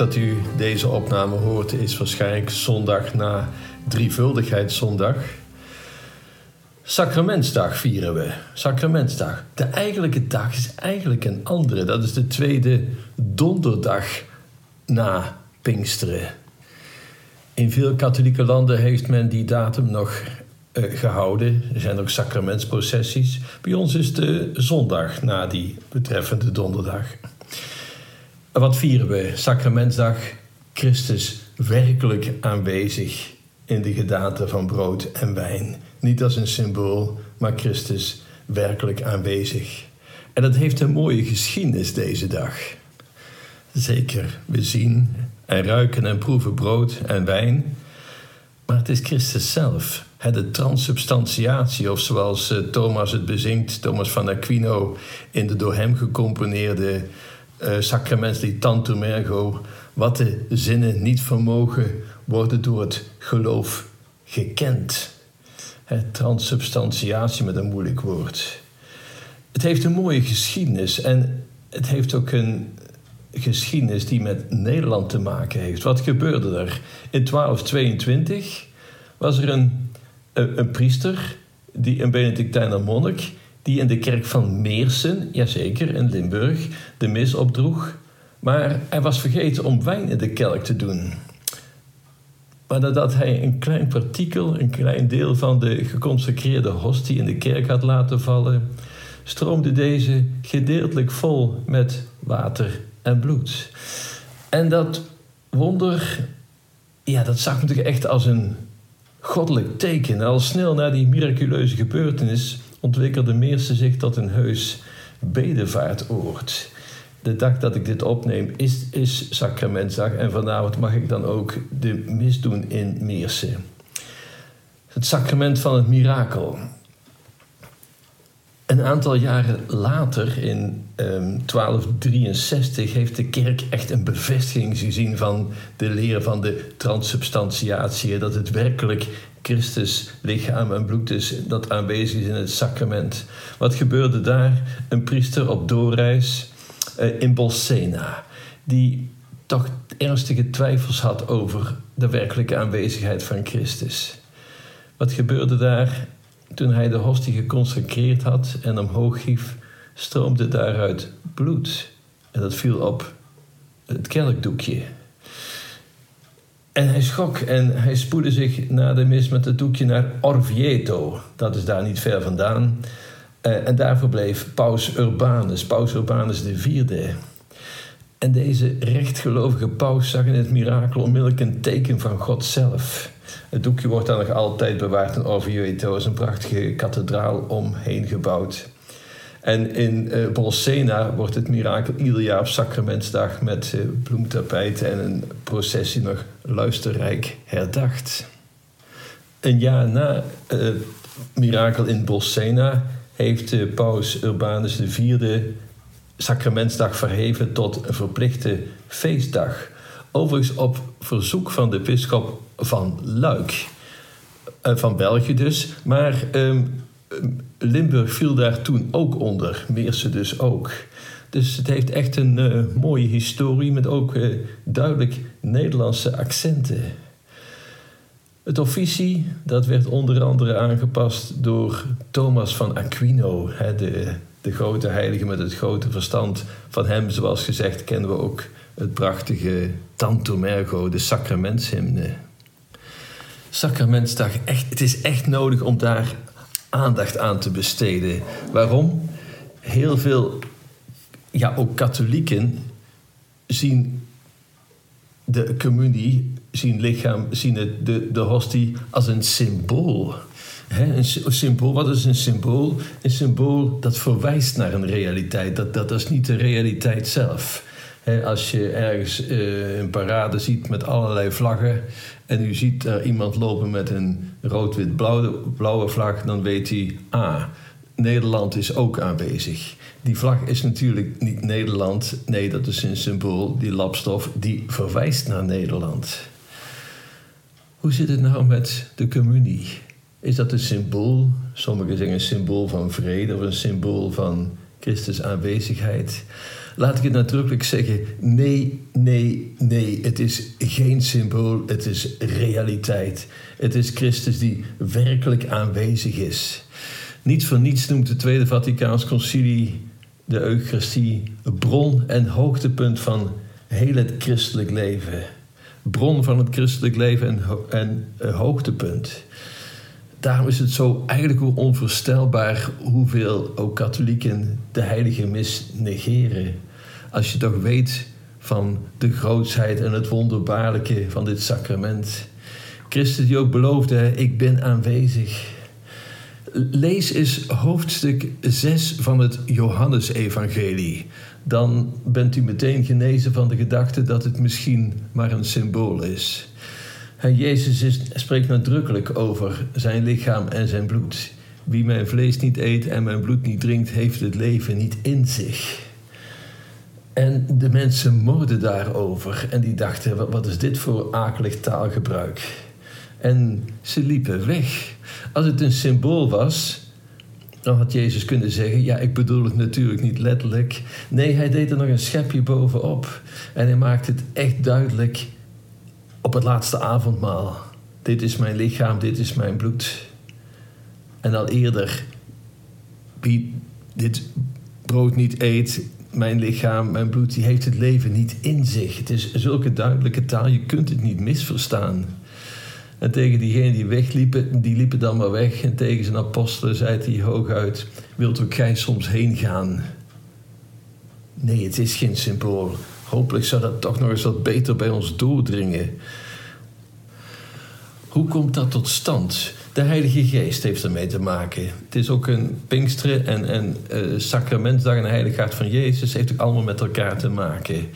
Dat u deze opname hoort is waarschijnlijk zondag na drievuldigheidszondag. Sacramentsdag vieren we. Sacramentsdag. De eigenlijke dag is eigenlijk een andere. Dat is de tweede donderdag na Pinksteren. In veel katholieke landen heeft men die datum nog uh, gehouden. Er zijn ook sacramentsprocessies. Bij ons is de zondag na die betreffende donderdag. Wat vieren we? Sacramentsdag. Christus werkelijk aanwezig in de gedaante van brood en wijn. Niet als een symbool, maar Christus werkelijk aanwezig. En dat heeft een mooie geschiedenis deze dag. Zeker, we zien en ruiken en proeven brood en wijn. Maar het is Christus zelf, de transubstantiatie, of zoals eh, Thomas het bezingt, Thomas van Aquino, in de door hem gecomponeerde uh, sacramentslied Tantum Ergo, wat de zinnen niet vermogen worden door het geloof gekend. Het transubstantiatie met een moeilijk woord. Het heeft een mooie geschiedenis en het heeft ook een geschiedenis die met Nederland te maken heeft. Wat gebeurde er? In 1222 was er een, een, een priester, die, een Benedictijner monnik, die in de kerk van Meersen, jazeker, in Limburg, de mis opdroeg. Maar hij was vergeten om wijn in de kelk te doen. Maar nadat hij een klein partikel, een klein deel van de geconsecreerde hostie in de kerk had laten vallen, stroomde deze gedeeltelijk vol met water en bloed. En dat wonder, ja, dat zag natuurlijk echt als een goddelijk teken. al snel na die miraculeuze gebeurtenis ontwikkelde Meersen zich tot een heus bedevaartoord. De dag dat ik dit opneem is, is sacramentsdag en vanavond mag ik dan ook de mis doen in Meersen. Het sacrament van het mirakel. Een aantal jaren later, in 1263, ehm, heeft de kerk echt een bevestiging gezien van de leer van de transubstantiatie. Dat het werkelijk Christus lichaam en bloed is dat aanwezig is in het sacrament. Wat gebeurde daar? Een priester op doorreis uh, in Bolsena, die toch ernstige twijfels had over de werkelijke aanwezigheid van Christus. Wat gebeurde daar? Toen hij de hostie geconsecreerd had en omhoog hief, stroomde daaruit bloed. En dat viel op het kelkdoekje. En hij schrok en hij spoedde zich na de mis met het doekje naar Orvieto. Dat is daar niet ver vandaan. Uh, en daar verbleef Paus Urbanus, Paus Urbanus IV. En deze rechtgelovige paus zag in het mirakel onmiddellijk een teken van God zelf. Het doekje wordt dan nog altijd bewaard in Orvieto. is een prachtige kathedraal omheen gebouwd. En in uh, Bolsena wordt het mirakel ieder jaar op Sacramentsdag met uh, bloemtapijten en een processie nog luisterrijk herdacht. Een jaar na het uh, mirakel in Bolsena heeft paus Urbanus IV Sacramentsdag verheven tot een verplichte feestdag. Overigens op verzoek van de bisschop van Luik, van België dus. Maar um, Limburg viel daar toen ook onder, Meersen dus ook. Dus het heeft echt een uh, mooie historie met ook uh, duidelijk Nederlandse accenten. Het officie dat werd onder andere aangepast door Thomas van Aquino, hè, de, de grote heilige met het grote verstand. Van hem, zoals gezegd, kennen we ook het prachtige Tantum Ergo, de sacramentshymne. Sacramentsdag, echt, het is echt nodig om daar aandacht aan te besteden. Waarom? Heel veel, ja, ook katholieken zien de communie, zien lichaam, zien de, de hostie als een symbool. een symbool, wat is een symbool? Een symbool dat verwijst naar een realiteit. Dat, dat is niet de realiteit zelf. Als je ergens uh, een parade ziet met allerlei vlaggen en u ziet er iemand lopen met een rood-wit-blauwe blauwe vlag, dan weet hij, ah, Nederland is ook aanwezig. Die vlag is natuurlijk niet Nederland, nee, dat is een symbool, die lapstof, die verwijst naar Nederland. Hoe zit het nou met de communie? Is dat een symbool? Sommigen zeggen een symbool van vrede of een symbool van Christus aanwezigheid. Laat ik het nadrukkelijk zeggen: nee, nee, nee. Het is geen symbool, het is realiteit. Het is Christus die werkelijk aanwezig is. Niet voor niets noemt het Tweede Vaticaans Concilie de Eucharistie bron en hoogtepunt van heel het christelijk leven. Bron van het christelijk leven en, en uh, hoogtepunt. Daarom is het zo eigenlijk onvoorstelbaar hoeveel ook katholieken de heilige mis negeren. Als je toch weet van de grootsheid en het wonderbaarlijke van dit sacrament. Christus die ook beloofde, ik ben aanwezig. Lees eens hoofdstuk 6 van het Johannesevangelie. Dan bent u meteen genezen van de gedachte dat het misschien maar een symbool is. Jezus is, spreekt nadrukkelijk over zijn lichaam en zijn bloed. Wie mijn vlees niet eet en mijn bloed niet drinkt, heeft het leven niet in zich. En de mensen morden daarover en die dachten: wat is dit voor akelig taalgebruik? En ze liepen weg. Als het een symbool was, dan had Jezus kunnen zeggen: Ja, ik bedoel het natuurlijk niet letterlijk. Nee, hij deed er nog een schepje bovenop. En hij maakte het echt duidelijk op het laatste avondmaal. Dit is mijn lichaam, dit is mijn bloed. En al eerder, wie dit brood niet eet, mijn lichaam, mijn bloed, die heeft het leven niet in zich. Het is zulke duidelijke taal, je kunt het niet misverstaan. En tegen diegenen die wegliepen, die liepen dan maar weg. En tegen zijn apostelen zei hij hooguit: Wilt ook gij soms heen gaan? Nee, het is geen symbool. Hopelijk zou dat toch nog eens wat beter bij ons doordringen. Hoe komt dat tot stand? De Heilige Geest heeft ermee te maken. Het is ook een Pinksteren en, en uh, Sacramentsdag en de Heilige Hart van Jezus heeft ook allemaal met elkaar te maken.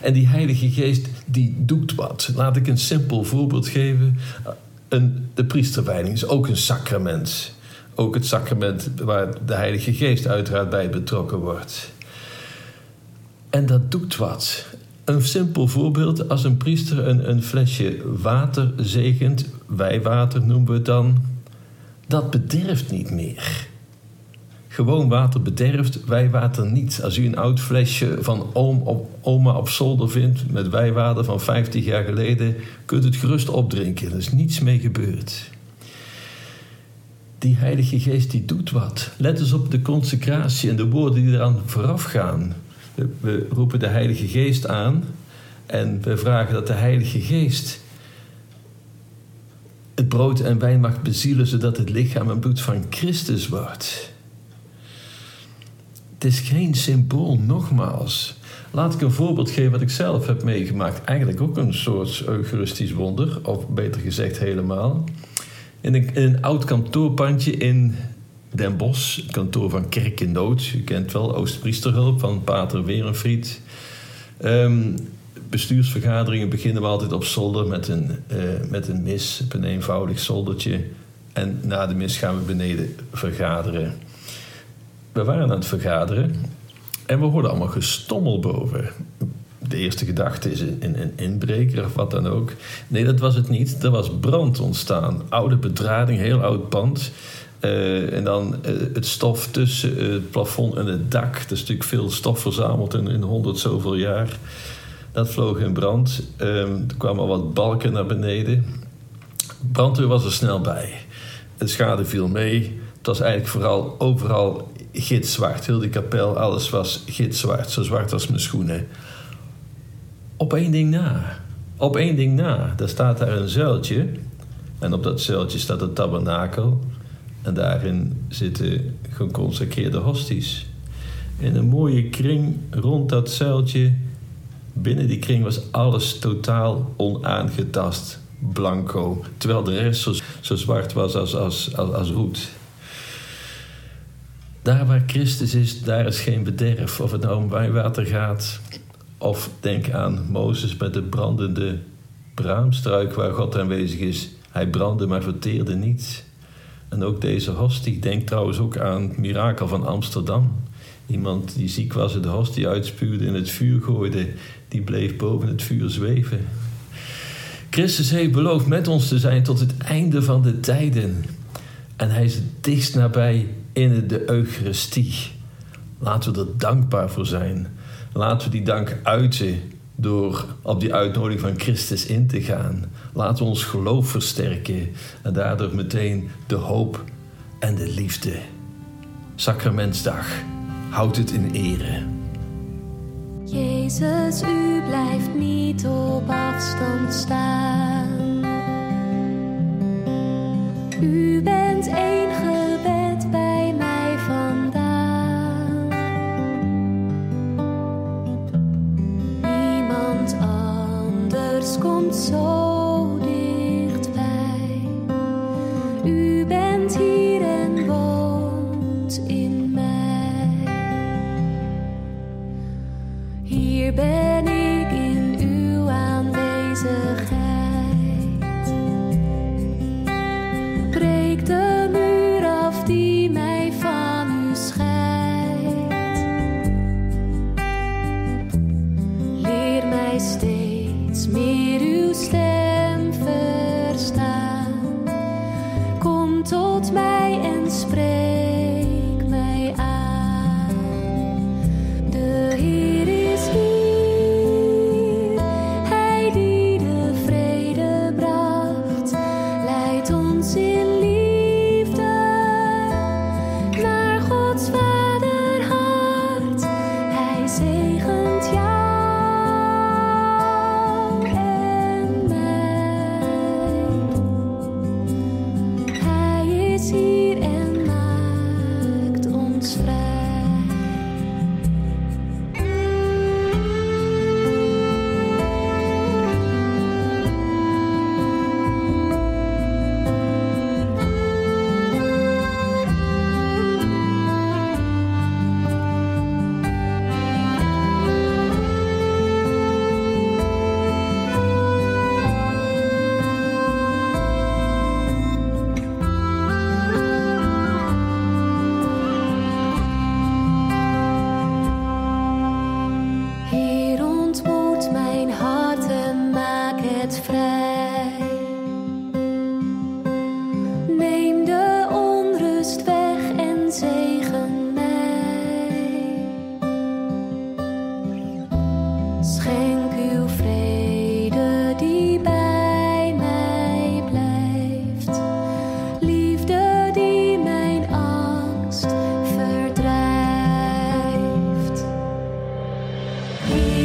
En die Heilige Geest die doet wat. Laat ik een simpel voorbeeld geven. Een, de priesterwijding is ook een sacrament. Ook het sacrament waar de Heilige Geest uiteraard bij betrokken wordt. En dat doet wat. Een simpel voorbeeld, als een priester een, een flesje water zegent, wijwater noemen we het dan, dat bederft niet meer. Gewoon water bederft, wijwater niet. Als u een oud flesje van oom op, oma op zolder vindt met wijwater van 50 jaar geleden, kunt u het gerust opdrinken. Er is niets mee gebeurd. Die Heilige Geest die doet wat. Let eens op de consecratie en de woorden die eraan vooraf gaan. We roepen de Heilige Geest aan en we vragen dat de Heilige Geest het brood en wijn mag bezielen zodat het lichaam en bloed van Christus wordt. Het is geen symbool, nogmaals. Laat ik een voorbeeld geven wat ik zelf heb meegemaakt. Eigenlijk ook een soort eucharistisch wonder, of beter gezegd helemaal. In een, in een oud kantoorpandje in Den het kantoor van Kerk in Nood. U kent wel Oostpriesterhulp van Pater Werenfried. Um, bestuursvergaderingen beginnen we altijd op zolder met een, uh, met een mis, op een eenvoudig zoldertje. En na de mis gaan we beneden vergaderen. We waren aan het vergaderen en we hoorden allemaal gestommel boven. De eerste gedachte is een, een, inbreker of wat dan ook. Nee, dat was het niet. Er was brand ontstaan. Oude bedrading, heel oud pand. Uh, en dan uh, het stof tussen het plafond en het dak. Er is natuurlijk veel stof verzameld in, in honderd zoveel jaar. Dat vloog in brand. Um, er kwamen wat balken naar beneden. Brandweer was er snel bij. De schade viel mee. Het was eigenlijk vooral overal gitzwart. Heel die kapel, alles was gitzwart. Zo zwart als mijn schoenen. Op één ding na. Op één ding na. Daar staat daar een zuiltje. En op dat zuiltje staat het tabernakel. En daarin zitten geconsecreerde hosties. In een mooie kring rond dat zuiltje. Binnen die kring was alles totaal onaangetast. Blanco. Terwijl de rest zo, zwart was als, als, als, als roet. Daar waar Christus is, daar is geen bederf. Of het nou om wijwater gaat. Of denk aan Mozes met de brandende braamstruik waar God aanwezig is. Hij brandde, maar verteerde niet. En ook deze hostie denkt trouwens ook aan het mirakel van Amsterdam. Iemand die ziek was en de hostie uitspuwde in het vuur gooide, die bleef boven het vuur zweven. Christus heeft beloofd met ons te zijn tot het einde van de tijden. En hij is het dichtst nabij in de Eucharistie. Laten we er dankbaar voor zijn. Laten we die dank uiten door op die uitnodiging van Christus in te gaan. Laten ons geloof versterken en daardoor meteen de hoop en de liefde. Sacramentsdag, houd het in ere. Jezus, u blijft niet op afstand staan. Hier ben ik in uw aanwezigheid. Breek de muur af die mij van u scheidt. Leer mij steeds meer uw stem verstaan. Kom tot mij en spreek.